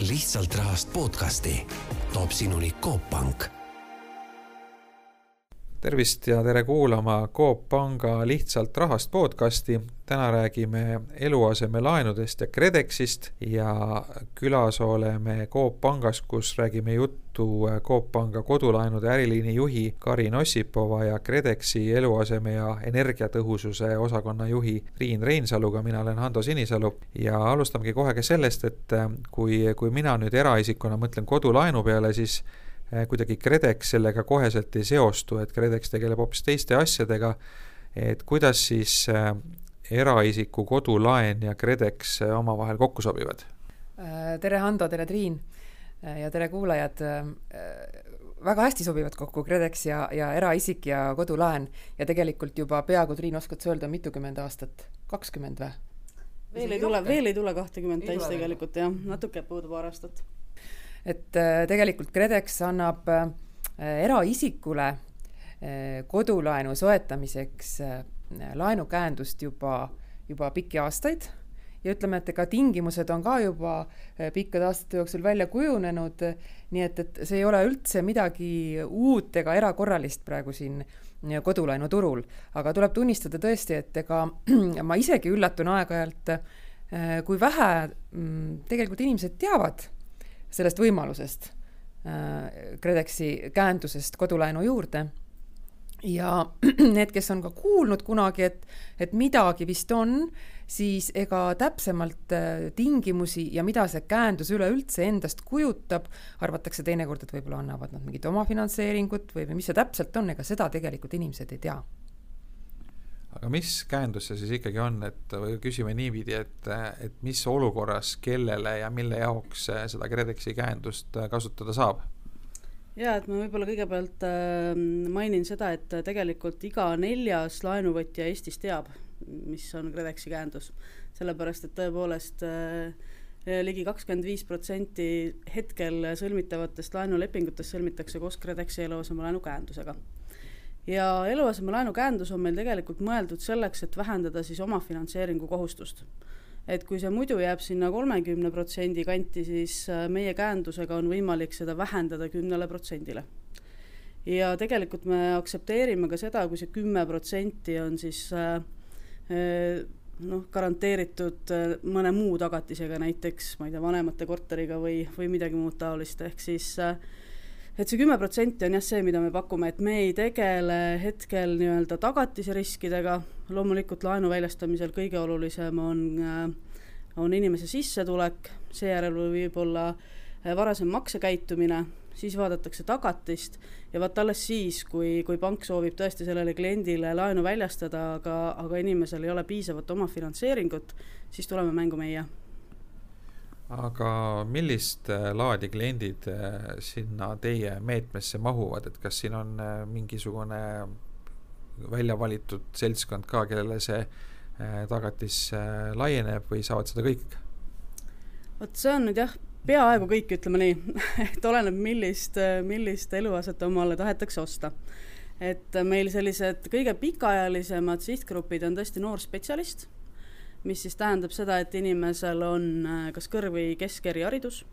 lihtsalt rahast podcasti. Toob sinuni Coop Pank tervist ja tere kuulama Coop Panga Lihtsalt rahast podcasti. täna räägime eluasemelaenudest ja KredExist ja külas oleme Coop Pangas, kus räägime juttu Coop Panga kodulaenude äriliini juhi Karin Ossipova ja KredExi eluaseme ja energiatõhususe osakonna juhi Triin Reinsaluga. mina olen Hando Sinisalu ja alustamegi kohe ka sellest, et kui, kui mina nüüd eraisikuna mõtlen kodulaenu peale, siis kuidagi KredEx sellega koheselt ei seostu, et KredEx tegeleb hoopis teiste asjadega, et kuidas siis äh, eraisiku kodulaen ja KredEx äh, omavahel kokku sobivad? tere, Hando, tere, Triin ja tere, kuulajad! väga hästi sobivad kokku KredEx ja, ja eraisik ja kodulaen ja tegelikult juba peaaegu, Triin, oskad sa öelda, mitukümmend aastat? kakskümmend või? veel ei tule, veel ei tule kahtekümmet täis tegelikult jah, natuke puudu paar aastat et äh, tegelikult KredEx annab äh, eraisikule äh, kodulaenu soetamiseks laenukäendust juba, juba pikki aastaid. Ja ütleme, et ega tingimused on ka juba pikkade aastate jooksul välja kujunenud, nii et, et see ei ole üldse midagi uut ega erakorralist praegu siin kodulaenuturul, aga tuleb tunnistada tõesti, et ega ma isegi üllatun aeg-ajalt, kui vähe mm, tegelikult inimesed teavad sellest võimalusest, äh, KredExi käendusest kodulaenu juurde. ja need, kes on ka kuulnud kunagi, et, et midagi vist on, siis ega täpsemalt äh, tingimusi ja mida see käendus üleüldse endast kujutab, arvatakse teinekord, et võib-olla annavad nad mingit omafinantseeringut või, või mis see täpselt on, ega seda tegelikult inimesed ei tea aga mis käendus see siis ikkagi on, et või küsime niipidi, et, et mis olukorras, kellele ja mille jaoks seda KredExi käendust kasutada saab? jaa, et ma võib-olla kõigepealt äh, mainin seda, et tegelikult iga neljas laenuvõtja Eestis teab, mis on KredExi käendus. sellepärast, et tõepoolest äh, ligi kakskümmend viis protsenti hetkel sõlmitavatest laenulepingutest sõlmitakse koos KredExi eluasemelaenu käendusega ja eluasemelaenu käendus on meil tegelikult mõeldud selleks, et vähendada siis omafinantseeringu kohustust. et kui see muidu jääb sinna kolmekümne protsendi kanti, siis äh, meie käendusega on võimalik seda vähendada kümnele protsendile. ja tegelikult me aktsepteerime ka seda, kui see kümme protsenti on siis äh, äh, noh, garanteeritud mõne muu tagatisega, näiteks ma ei tea, vanemate korteriga või, või midagi muud taolist, ehk siis äh, et see kümme protsenti on jah see, mida me pakume, et me ei tegele hetkel nii-öelda tagatise riskidega, loomulikult laenu väljastamisel kõige olulisem on, äh, on inimese sissetulek, seejärel võib olla äh, varasem maksekäitumine, siis vaadatakse tagatist ja vaat alles siis, kui, kui pank soovib tõesti sellele kliendile laenu väljastada, aga, aga inimesel ei ole piisavat omafinantseeringut, siis tuleme mängu meie aga millist äh, laadi kliendid äh, sinna teie meetmesse mahuvad, et kas siin on äh, mingisugune välja valitud seltskond ka, kellele see tagatis laieneb või saavad seda kõik? vot see on nüüd jah, peaaegu kõik, ütleme nii et oleneb, millist, millist eluaset omale tahetakse osta. et meil sellised kõige pikaajalisemad sihtgrupid on tõesti noor spetsialist mis siis tähendab seda, et inimesel on äh, kas kõrg- või keskeriharidus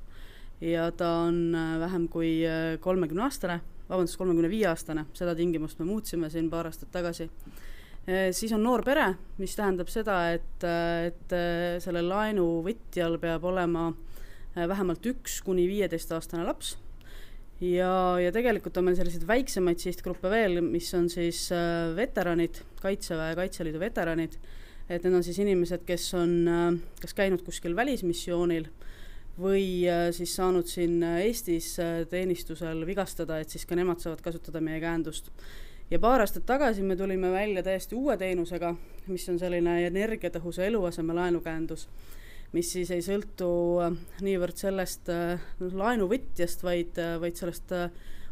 ja ta on äh, vähem kui äh, kolmekümne aastane, vabandust, kolmekümne viie aastane, seda tingimust me muutsime siin paar aastat tagasi. siis on noor pere, mis tähendab seda, et, et sellel laenuvõtjal peab olema vähemalt üks kuni viieteistaastane laps. Ja, ja tegelikult on meil selliseid väiksemaid sihtgruppe veel, mis on siis veteranid, Kaitseväe ja Kaitseliidu veteranid et need on siis inimesed, kes on äh, kas käinud kuskil välismissioonil või äh, siis saanud siin äh, Eestis teenistusel vigastada, et siis ka nemad saavad kasutada meie käendust. ja paar aastat tagasi me tulime välja täiesti uue teenusega, mis on selline energiatõhusa eluaseme laenukäendus, mis siis ei sõltu niivõrd sellest noh, laenuvõtjast, vaid, vaid sellest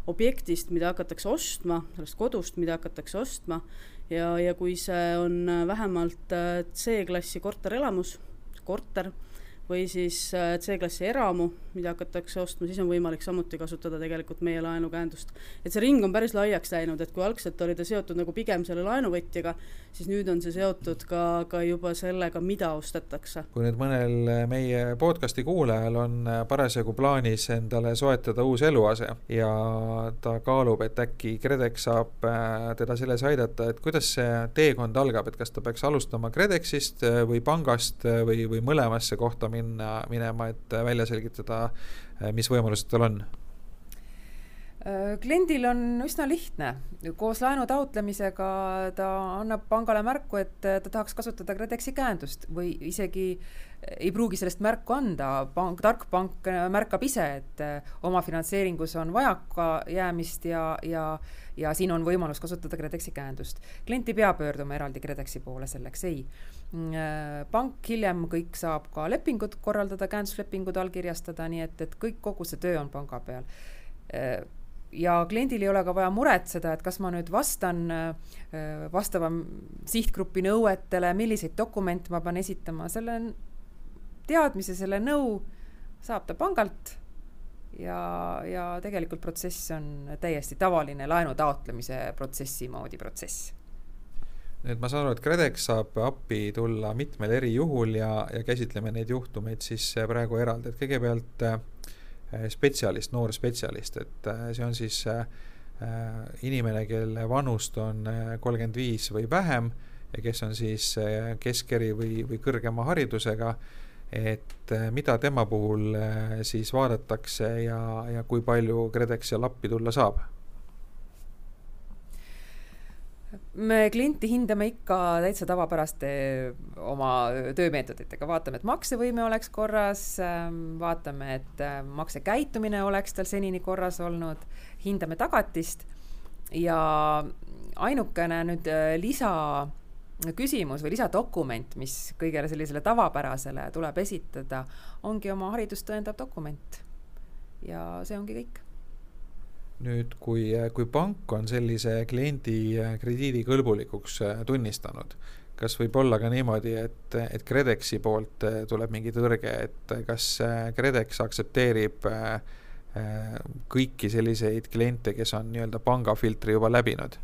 objektist, mida hakatakse ostma, sellest kodust, mida hakatakse ostma ja, ja kui see on äh, vähemalt äh, C-klassi korterelamus, korter, või siis äh, C-klassi eramu, mida hakatakse ostma, siis on võimalik samuti kasutada tegelikult meie laenukäendust. et see ring on päris laiaks läinud, et kui algselt oli ta seotud nagu pigem selle laenuvõtjaga, siis nüüd on see seotud ka, ka juba sellega, mida ostetakse. kui nüüd mõnel meie podcast'i kuulajal on parasjagu plaanis endale soetada uus eluase ja ta kaalub, et äkki KredEx saab äh, teda selles aidata, et kuidas see teekond algab, et kas ta peaks alustama KredExist või pangast või, või mõlemasse kohta minna, minema, et välja selgitada, mis võimalused tal on? Äh, kliendil on üsna lihtne, koos laenu taotlemisega ta annab pangale märku, et ta tahaks kasutada KredExi käendust või isegi ei pruugi sellest märku anda, pank, tark pank märkab ise, et omafinantseeringus on vajakajäämist ja, ja ja siin on võimalus kasutada KredExi käendust. klient ei pea pöörduma eraldi KredExi poole selleks, ei. Äh, pank hiljem kõik saab ka lepingud korraldada, käenduslepingud allkirjastada, nii et, et kõik, kogu see töö on panga peal äh, ja kliendil ei ole ka vaja muretseda, et kas ma nüüd vastan äh, vastava sihtgrupi nõuetele, milliseid dokumente ma pean esitama, selle teadmise, selle nõu saab ta pangalt ja, ja tegelikult protsess on täiesti tavaline laenu taotlemise protsessi moodi protsess. Nüüd ma saan aru, et KredEx saab appi tulla mitmel eri juhul ja, ja käsitleme neid juhtumeid siis praegu eraldi, et kõigepealt äh, spetsialist, noor spetsialist, et äh, see on siis äh, inimene, kelle vanust on kolmkümmend viis või vähem ja kes on siis keskeri või, või kõrgema haridusega et mida tema puhul siis vaadatakse ja, ja kui palju KredEx seal appi tulla saab? Me klienti hindame ikka täitsa tavapäraste oma töömeetoditega, vaatame, et maksevõime oleks korras, ähm, vaatame, et äh, maksekäitumine oleks tal senini korras olnud, hindame tagatist ja ainukene nüüd lisa küsimus või lisadokument, mis kõigele sellisele tavapärasele tuleb esitada, ongi oma haridust tõendav dokument. ja see ongi kõik. Nüüd, kui, kui pank on sellise kliendi krediidikõlbulikuks äh, tunnistanud, kas võib olla ka niimoodi, et, et KredExi poolt äh, tuleb mingi tõrge, et kas äh, KredEx aktsepteerib kõiki selliseid kliente, kes on nii-öelda pangafiltri juba läbinud?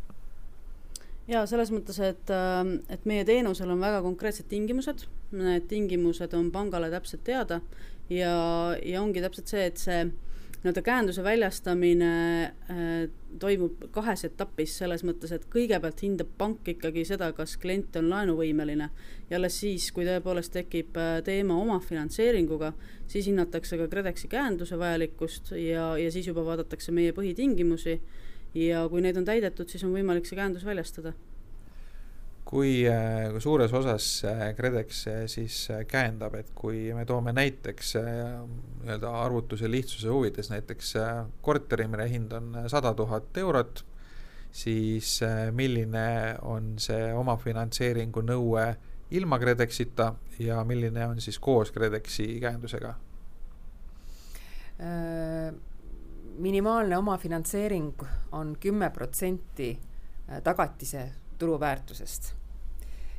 Jaa, selles mõttes, et, äh, et meie teenusel on väga konkreetsed tingimused, need tingimused on pangale täpselt teada ja, ja ongi täpselt see, et see nii-öelda käenduse väljastamine äh, toimub kahes etapis, selles mõttes, et kõigepealt hindab pank ikkagi seda, kas klient on laenuvõimeline ja alles siis, kui tõepoolest tekib äh, teema omafinantseeringuga, siis hinnatakse ka KredExi käenduse vajalikkust ja, ja siis juba vaadatakse meie põhitingimusi ja kui need on täidetud, siis on võimalik see käendus väljastada. Kui äh, suures osas KredEx äh, siis äh, käendab, et kui me toome näiteks nii-öelda arvutuse lihtsuse huvides näiteks korterimere hind on sada tuhat eurot, siis milline on see omafinantseeringu nõue ilma KredExita ja milline on siis koos KredExi käendusega? minimaalne omafinantseering on kümme protsenti äh, tagatise turuväärtusest.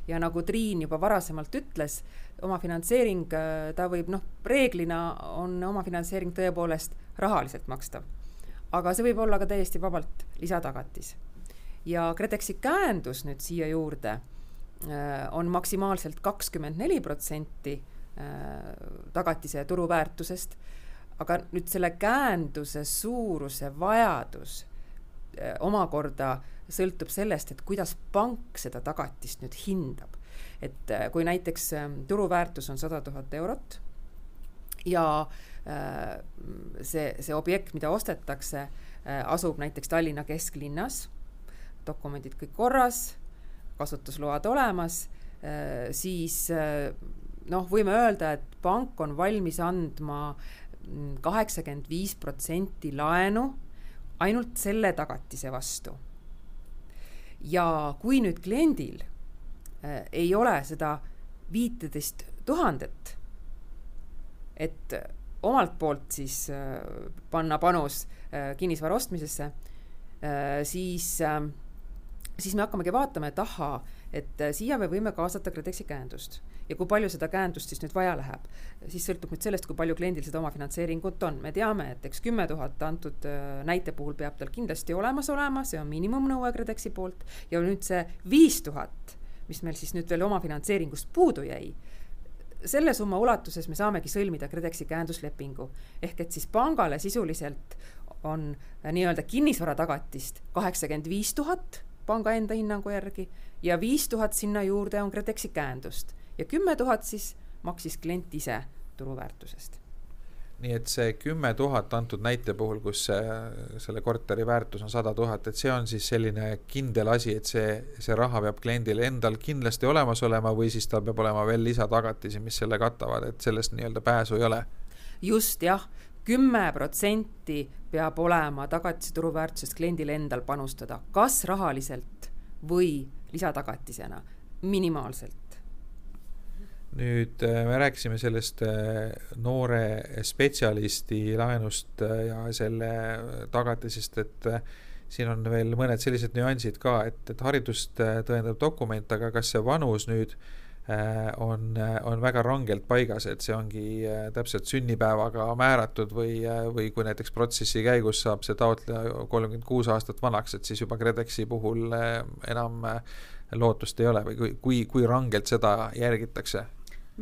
ja nagu Triin juba varasemalt ütles, omafinantseering, äh, ta võib noh, reeglina on omafinantseering tõepoolest rahaliselt makstav. aga see võib olla ka täiesti vabalt lisatagatis. ja KredExi käendus nüüd siia juurde äh, on maksimaalselt kakskümmend neli protsenti tagatise turuväärtusest aga nüüd selle käenduse suuruse vajadus omakorda sõltub sellest, et kuidas pank seda tagatist nüüd hindab. et eh, kui näiteks eh, turuväärtus on sada tuhat eurot ja see, see objekt, mida ostetakse, asub näiteks Tallinna kesklinnas, dokumendid kõik korras, kasutusload olemas, siis noh, võime öelda, et pank on valmis andma kaheksakümmend viis protsenti laenu ainult selle tagatise vastu. ja kui nüüd kliendil äh, ei ole seda viiteist tuhandet, et omalt poolt siis äh, panna panus äh, kinnisvara ostmisesse äh,, siis äh, siis me hakkamegi vaatama, et ahaa, et äh, siia me võime kaasata KredExi käendust ja kui palju seda käendust siis nüüd vaja läheb, siis sõltub nüüd sellest, kui palju kliendil seda omafinantseeringut on. me teame, et eks kümme tuhat antud äh, näite puhul peab tal kindlasti olemas olema, see on miinimumnõue KredExi poolt ja nüüd see viis tuhat, mis meil siis nüüd veel omafinantseeringust puudu jäi selle summa ulatuses me saamegi sõlmida KredExi käenduslepingu. ehk et siis pangale sisuliselt on äh, nii-öelda kinnisvara tagatist kaheksakümmend viis tuhat panga enda hinnangu järgi ja viis tuhat sinna juurde on KredExi käendust ja kümme tuhat siis maksis klient ise turuväärtusest nii et see kümme tuhat antud näite puhul, kus see, selle korteri väärtus on sada tuhat, et see on siis selline kindel asi, et see, see raha peab kliendil endal kindlasti olemas olema või siis tal peab olema veel lisatagatisi, mis selle katavad, et sellest nii-öelda pääsu ei ole? just jah, kümme protsenti peab olema tagatise turuväärtusest kliendil endal panustada, kas rahaliselt või lisatagatisena, minimaalselt. Nüüd äh, me rääkisime sellest äh, noore spetsialisti laenust äh, ja selle tagatisest, et siin on veel mõned sellised nüansid ka, et, et haridust tõendav dokument, aga kas see vanus nüüd on, on väga rangelt paigas, et see ongi täpselt sünnipäevaga määratud või, või kui näiteks protsessi käigus saab see taotleja kolmkümmend kuus aastat vanaks, et siis juba KredExi puhul enam lootust ei ole või kui, kui, kui rangelt seda järgitakse?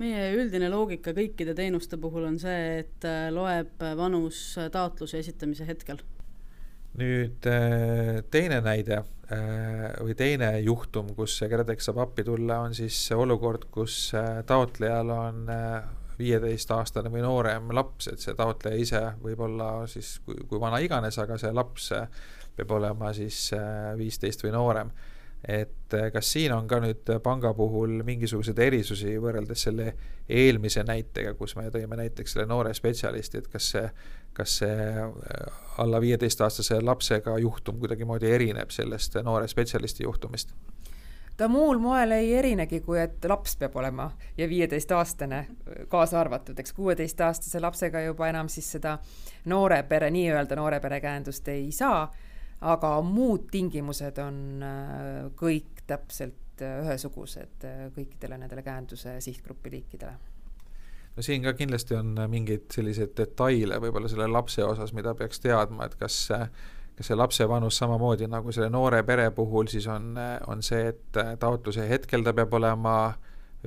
meie üldine loogika kõikide teenuste puhul on see, et äh, loeb vanus taotluse esitamise hetkel. Nüüd äh, teine näide äh, või teine juhtum, kus KredEx saab appi tulla, on siis olukord, kus taotlejal on viieteistaastane või noorem laps, et see taotleja ise võib olla siis kui, kui vana iganes, aga see laps peab olema siis viisteist või noorem. Et kas siin on ka nüüd panga puhul mingisuguseid erisusi võrreldes selle eelmise näitega, kus me tõime näiteks selle noore spetsialisti, et kas see, kas see eh, alla viieteistaastase lapsega juhtum kuidagimoodi erineb sellest noore spetsialisti juhtumist? ta muul moel ei erinegi, kui et laps peab olema ja viieteistaastane kaasa arvatud, eks kuueteistaastase lapsega juba enam siis seda noore pere, nii-öelda noore pere käendust ei saa aga muud tingimused on äh, kõik täpselt äh, ühesugused äh, kõikidele nendele käenduse sihtgrupi liikidele no siin ka kindlasti on mingeid selliseid detaile võib-olla selle lapse osas, mida peaks teadma, et kas kas see lapse vanus samamoodi nagu selle noore pere puhul siis on, on see, et taotluse hetkel ta peab olema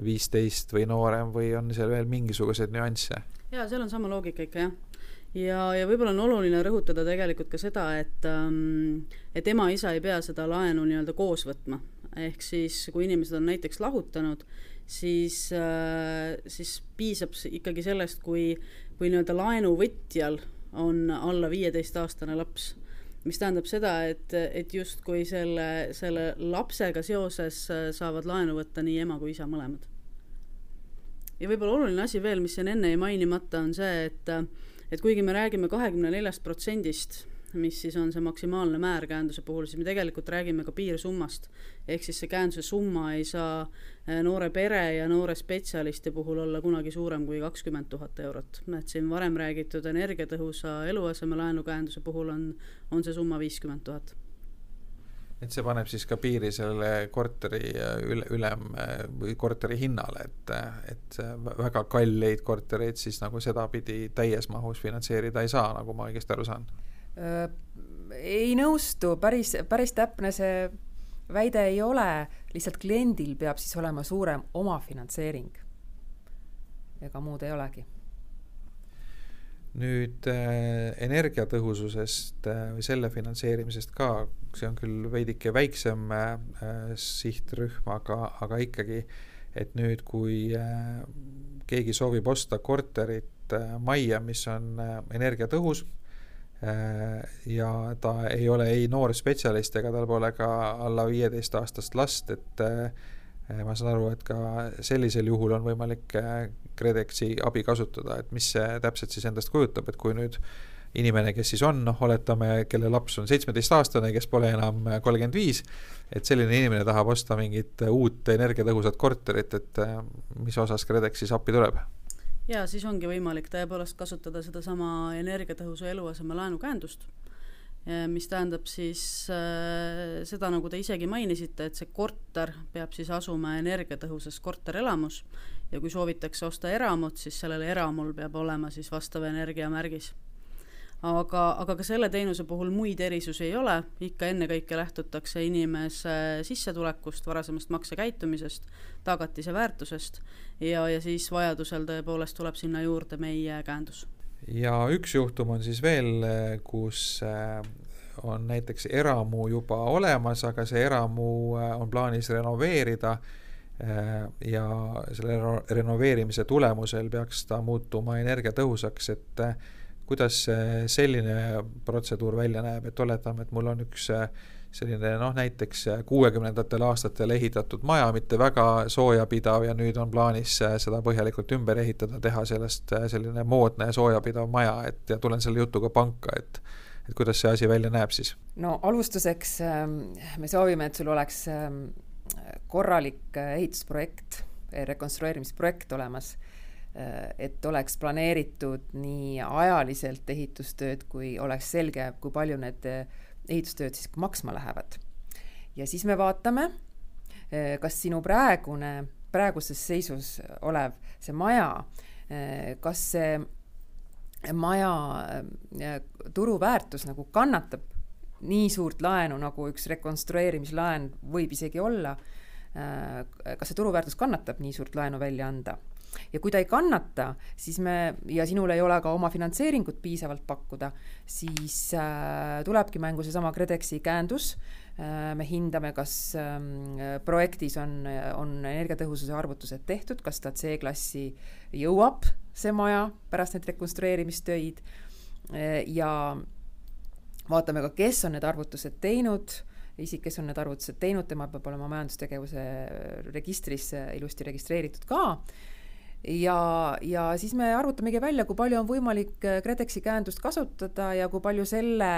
viisteist või noorem või on seal veel mingisuguseid nüansse? jaa, seal on sama loogika ikka, jah ja, ja võib-olla on oluline rõhutada tegelikult ka seda, et ähm, et ema-isa ei pea seda laenu nii-öelda koos võtma. ehk siis, kui inimesed on näiteks lahutanud, siis äh,, siis piisab ikkagi sellest, kui, kui nii-öelda laenuvõtjal on alla viieteistaastane laps mis tähendab seda, et, et justkui selle, selle lapsega seoses äh, saavad laenu võtta nii ema kui isa mõlemad. ja võib-olla oluline asi veel, mis siin enne jäi mainimata, on see, et et kuigi me räägime kahekümne neljast protsendist, mis siis on see maksimaalne määr käenduse puhul, siis me tegelikult räägime ka piirsummast. ehk siis see käenduse summa ei saa eh, noore pere ja noore spetsialisti puhul olla kunagi suurem kui kakskümmend tuhat eurot. et siin varem räägitud energiatõhusa eluasemelaenu käenduse puhul on, on see summa viiskümmend tuhat et see paneb siis ka piiri sellele korteri äh, üle, ülem äh, või korteri hinnale, et, et väga kalleid kortereid siis nagu sedapidi täies mahus finantseerida ei saa, nagu ma õigesti aru saan? Ei nõustu, päris, päris täpne see väide ei ole, lihtsalt kliendil peab siis olema suurem omafinantseering. ega muud ei olegi nüüd äh, energiatõhususest äh, või selle finantseerimisest ka, see on küll veidike väiksem äh, sihtrühm, aga, aga ikkagi, et nüüd, kui äh, keegi soovib osta korterit äh, majja, mis on äh, energiatõhus ja ta ei ole ei noor spetsialist ega tal pole ka alla viieteistaastast last, et äh, ma saan aru, et ka sellisel juhul on võimalik äh, KredExi abi kasutada, et mis see täpselt siis endast kujutab, et kui nüüd inimene, kes siis on, noh, oletame, kelle laps on seitsmeteistaastane, kes pole enam kolmkümmend viis, et selline inimene tahab osta mingit uut energiatõhusat korterit, et äh, mis osas KredEx siis appi tuleb? Jaa, siis ongi võimalik tõepoolest kasutada sedasama energiatõhusa eluaseme laenukäendust mis tähendab siis äh, seda, nagu te isegi mainisite, et see korter peab siis asuma energiatõhusas korterelamus ja kui soovitakse osta eramut, siis sellel eramul peab olema siis vastav energiamärgis. Aga, aga ka selle teenuse puhul muid erisusi ei ole, ikka ennekõike lähtutakse inimese sissetulekust, varasemast maksekäitumisest, tagatise väärtusest ja, ja siis vajadusel tõepoolest tuleb sinna juurde meie käendus. Ja üks juhtum on siis veel, kus äh, on näiteks eramu juba olemas, aga see eramu äh, on plaanis renoveerida äh, ja selle renoveerimise tulemusel peaks ta muutuma energiatõhusaks, et kuidas selline protseduur välja näeb, et oletame, et mul on üks selline noh, näiteks kuuekümnendatel aastatel ehitatud maja, mitte väga soojapidav ja nüüd on plaanis seda põhjalikult ümber ehitada, teha sellest selline moodne ja soojapidav maja, et ja tulen selle jutuga panka, et et kuidas see asi välja näeb siis? no alustuseks ähm, me soovime, et sul oleks ähm, korralik äh, ehitusprojekt, rekonstrueerimisprojekt olemas, äh, et oleks planeeritud nii ajaliselt ehitustööd, kui oleks selge, kui palju need äh, ehitustööd siis maksma lähevad. ja siis me vaatame, eh, kas sinu praegune, praeguses seisus olev see maja, kas see maja turuväärtus nagu kannatab nii suurt laenu, nagu üks rekonstrueerimislaen võib isegi olla, kas see turuväärtus kannatab nii suurt laenu välja anda ja kui ta ei kannata, siis me, ja sinul ei ole ka oma finantseeringut piisavalt pakkuda, siis äh, tulebki mängu seesama KredExi käendus äh,, me hindame, kas äh, projektis on, on energiatõhususe arvutused tehtud, kas ta C-klassi jõuab, see maja, pärast neid rekonstrueerimistöid. Äh, ja vaatame ka, kes on need arvutused teinud. Isik, kes on need arvutused teinud, tema peab olema majandustegevuse registris ilusti registreeritud ka ja, ja siis me arvutamegi välja, kui palju on võimalik äh, KredExi käendust kasutada ja kui palju selle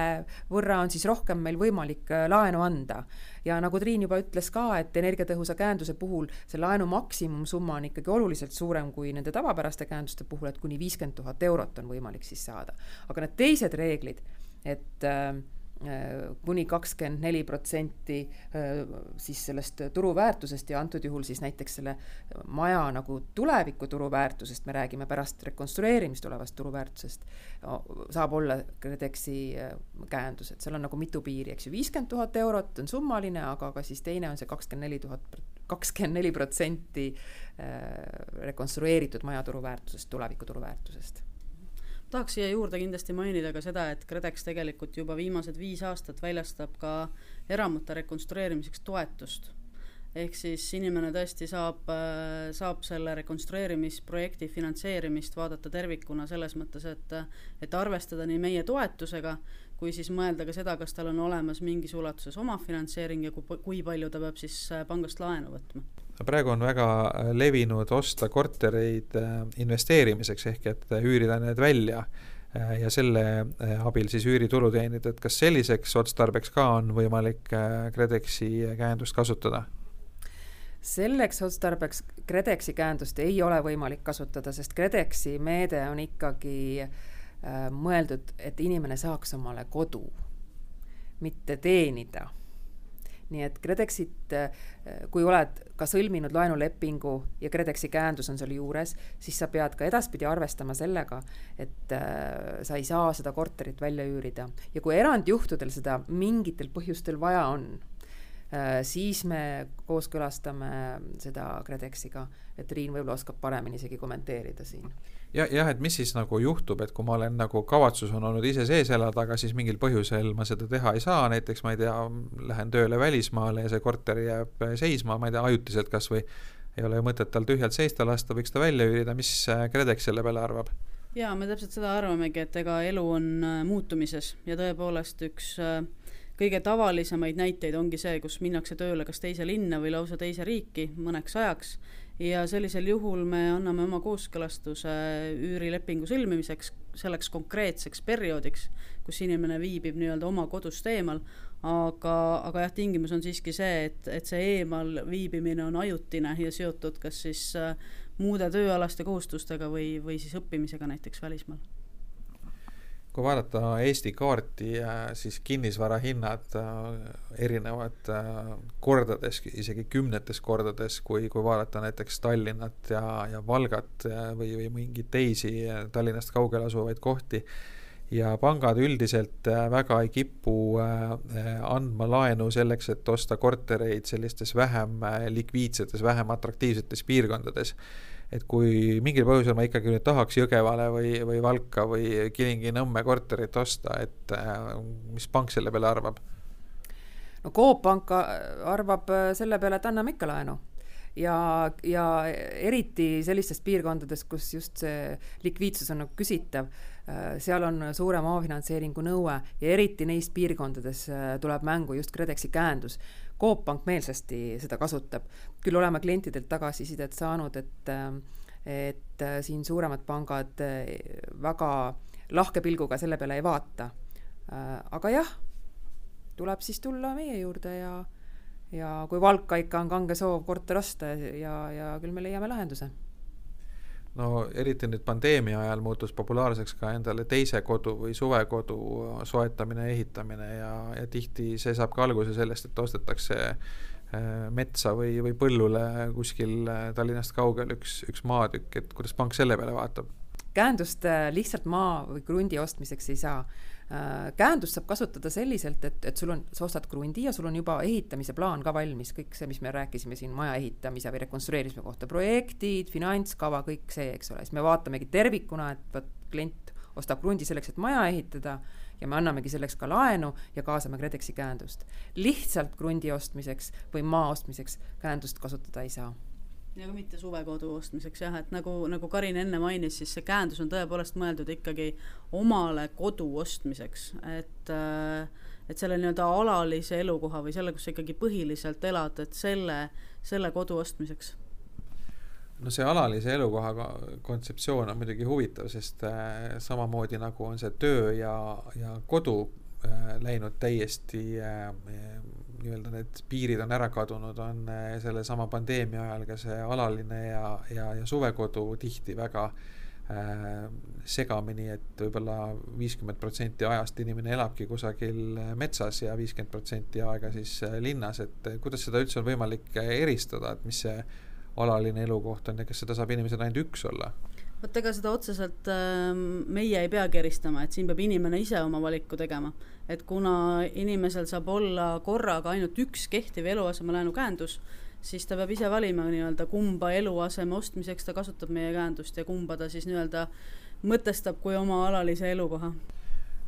võrra on siis rohkem meil võimalik äh, laenu anda. ja nagu Triin juba ütles ka, et energiatõhusa käenduse puhul see laenu maksimumsumma on ikkagi oluliselt suurem kui nende tavapäraste käenduste puhul, et kuni viiskümmend tuhat eurot on võimalik siis saada. aga need teised reeglid, et äh, kuni kakskümmend neli protsenti siis sellest turuväärtusest ja antud juhul siis näiteks selle maja nagu tuleviku turuväärtusest, me räägime pärast rekonstrueerimist olevast turuväärtusest, saab olla KredExi käendus, et seal on nagu mitu piiri, eks ju, viiskümmend tuhat eurot on summaline, aga ka siis teine on see kakskümmend neli tuhat, kakskümmend neli protsenti rekonstrueeritud maja turuväärtusest, tuleviku turuväärtusest tahaks siia juurde kindlasti mainida ka seda, et KredEx tegelikult juba viimased viis aastat väljastab ka eramute rekonstrueerimiseks toetust. ehk siis inimene tõesti saab, äh, saab selle rekonstrueerimisprojekti finantseerimist vaadata tervikuna selles mõttes, et et arvestada nii meie toetusega, kui siis mõelda ka seda, kas tal on olemas mingis ulatuses omafinantseering ja kui, kui palju ta peab siis äh, pangast laenu võtma praegu on väga äh, levinud osta kortereid äh, investeerimiseks, ehk et äh, üürida need välja ja selle abil siis üüritulu teenida, et kas selliseks otstarbeks ka on võimalik KredExi käendust kasutada? selleks otstarbeks KredExi käendust ei ole võimalik kasutada, sest KredExi meede on ikkagi äh, mõeldud, et inimene saaks omale kodu, mitte teenida nii et KredExit, äh, kui oled ka sõlminud laenulepingu ja KredExi käendus on seal juures, siis sa pead ka edaspidi arvestama sellega, et äh, sa ei saa seda korterit välja üürida. Ja kui erandjuhtudel seda mingitel põhjustel vaja on, siis me kooskõlastame seda KredExiga, et Riin võib-olla oskab paremini isegi kommenteerida siin ja jah, et mis siis nagu juhtub, et kui ma olen nagu kavatsus on olnud ise sees elada, aga siis mingil põhjusel ma seda teha ei saa, näiteks ma ei tea, lähen tööle välismaale ja see korter jääb seisma, ma ei tea, ajutiselt kas või ei ole ju mõtet tal tühjalt seista lasta, võiks ta välja üürida, mis KredEx selle peale arvab? jaa, me täpselt seda arvamegi, et ega elu on äh, muutumises ja tõepoolest üks äh, kõige tavalisemaid näiteid ongi see, kus minnakse tööle kas teise linna või lausa teise riiki mõneks ajaks. Ja sellisel juhul me anname oma kooskõlastuse üürilepingu sõlmimiseks selleks konkreetseks perioodiks, kus inimene viibib nii-öelda oma kodust eemal, aga, aga jah, tingimus on siiski see, et, et see eemal viibimine on ajutine ja seotud kas siis äh, muude tööalaste kohustustega või, või siis õppimisega näiteks välismaal kui vaadata Eesti kaarti, siis kinnisvarahinnad erinevad kordades, isegi kümnetes kordades, kui, kui vaadata näiteks Tallinnat ja, ja Valgat või, või mingeid teisi Tallinnast kaugel asuvaid kohti ja pangad üldiselt äh, väga ei kipu äh, äh, andma laenu selleks, et osta kortereid sellistes vähem likviidsetes, vähem atraktiivsetes piirkondades. Et kui mingil põhjusel ma ikkagi nüüd tahaks Jõgevale või, või Valka või Kilingi-Nõmme korterit osta, et mis pank selle peale arvab? no Coop Pank arvab selle peale, et anname ikka laenu ja, ja eriti sellistes piirkondades, kus just see likviidsus on nagu küsitav Äh, seal on suurem omafinantseeringu nõue ja eriti neis piirkondades äh, tuleb mängu just KredExi käendus. Coop Pank meelsasti seda kasutab, küll oleme klientidelt tagasisidet saanud, et äh, et siin suuremad pangad väga lahke pilguga selle peale ei vaata. aga jah, tuleb siis tulla meie juurde ja ja kui Valka ikka on kange soov korter osta ja, ja küll me leiame lahenduse no eriti nüüd pandeemia ajal muutus populaarseks ka endale teise kodu või suvekodu soetamine, ehitamine ja, ja tihti see saab ka alguse sellest, et ostetakse äh, metsa või, või põllule kuskil äh, Tallinnast kaugel üks, üks maatükk, et kuidas pank selle peale vaatab? käendust äh, lihtsalt maa või krundi ostmiseks ei saa käendust saab kasutada selliselt, et, et sul on, sa ostad krundi ja sul on juba ehitamise plaan ka valmis, kõik see, mis me rääkisime siin maja ehitamise või rekonstrueerimise kohta, projektid, finantskava, kõik see, eks ole, siis me vaatamegi tervikuna, et vot klient ostab krundi selleks, et maja ehitada ja me annamegi selleks ka laenu ja kaasame KredExi käendust. lihtsalt krundi ostmiseks või maa ostmiseks käendust kasutada ei saa ja ka mitte suvekodu ostmiseks jah, et nagu, nagu Karin enne mainis, siis see käendus on tõepoolest mõeldud ikkagi omale kodu ostmiseks, et äh, et selle nii-öelda alalise elukoha või selle, kus sa ikkagi põhiliselt elad, et selle, selle kodu ostmiseks. No see alalise elukoha kontseptsioon on muidugi huvitav, sest äh, samamoodi nagu on see töö ja, ja kodu äh, läinud täiesti nii-öelda need piirid on ära kadunud, on eh, sellesama pandeemia ajal ka see alaline ja, ja, ja suvekodu tihti väga äh, segamini, et võib-olla viiskümmend protsenti ajast inimene elabki kusagil metsas ja viiskümmend protsenti aega siis eh, linnas, et kuidas seda üldse on võimalik eristada, et mis see alaline elukoht on ja kas seda saab inimesel ainult üks olla? Vot ega seda otseselt äh, meie ei peagi eristama, et siin peab inimene ise oma valiku tegema. et kuna inimesel saab olla korraga ainult üks kehtiv eluasemelaenu käendus, siis ta peab ise valima nii-öelda, kumba eluaseme ostmiseks ta kasutab meie käendust ja kumba ta siis nii-öelda mõtestab kui oma alalise elukoha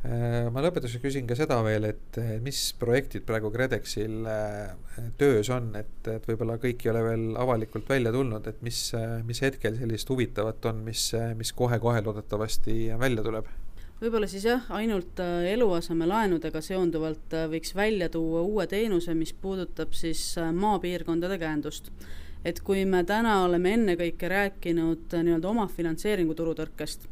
ma lõpetuseks küsin ka seda veel, et mis projektid praegu KredExil äh, töös on, et, et võib-olla kõik ei ole veel avalikult välja tulnud, et mis, mis hetkel sellist huvitavat on, mis, mis kohe-kohe loodetavasti välja tuleb? võib-olla siis jah, ainult äh, eluasemelaenudega seonduvalt võiks välja tuua uue teenuse, mis puudutab siis maapiirkondade käendust et kui me täna oleme ennekõike rääkinud nii-öelda omafinantseeringu turutõrkest,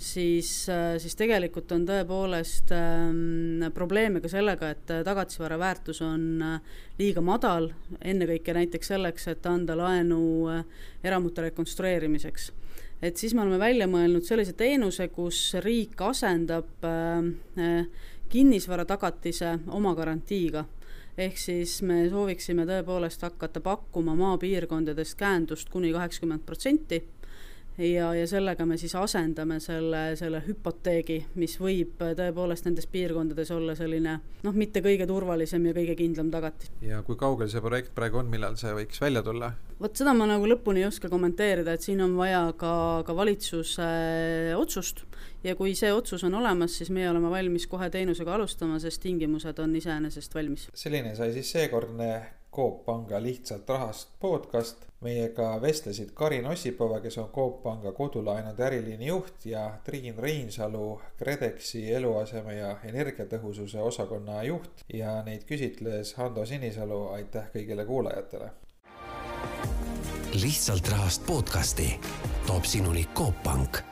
siis, äh, siis tegelikult on tõepoolest ähm, probleeme ka sellega, et äh, tagatisvara väärtus on äh, liiga madal, ennekõike näiteks selleks, et anda laenu eramute rekonstrueerimiseks. et siis me oleme välja mõelnud sellise teenuse, kus riik asendab äh, kinnisvara tagatise oma garantiiga ehk siis me sooviksime tõepoolest hakata pakkuma maapiirkondadest käendust kuni kaheksakümmend protsenti ja, ja sellega me siis asendame selle, selle hüpoteegi, mis võib tõepoolest nendes piirkondades olla selline noh, mitte kõige turvalisem ja kõige kindlam tagatis. ja kui kaugel see projekt praegu on, millal see võiks välja tulla? vot seda ma nagu lõpuni ei oska kommenteerida, et siin on vaja ka, ka valitsuse otsust ja kui see otsus on olemas, siis meie oleme valmis kohe teenusega alustama, sest tingimused on iseenesest valmis. selline sai siis seekordne Coop Panga Lihtsalt rahast podcast. Meiega vestlesid Karin Ossipova, kes on Coop Panga kodulaenude äriliini juht ja Triin Reinsalu, KredExi eluaseme ja energiatõhususe osakonna juht. Ja neid küsitles Hando Sinisalu, aitäh kõigile kuulajatele. lihtsalt rahast podcasti toob sinuni Coop Pank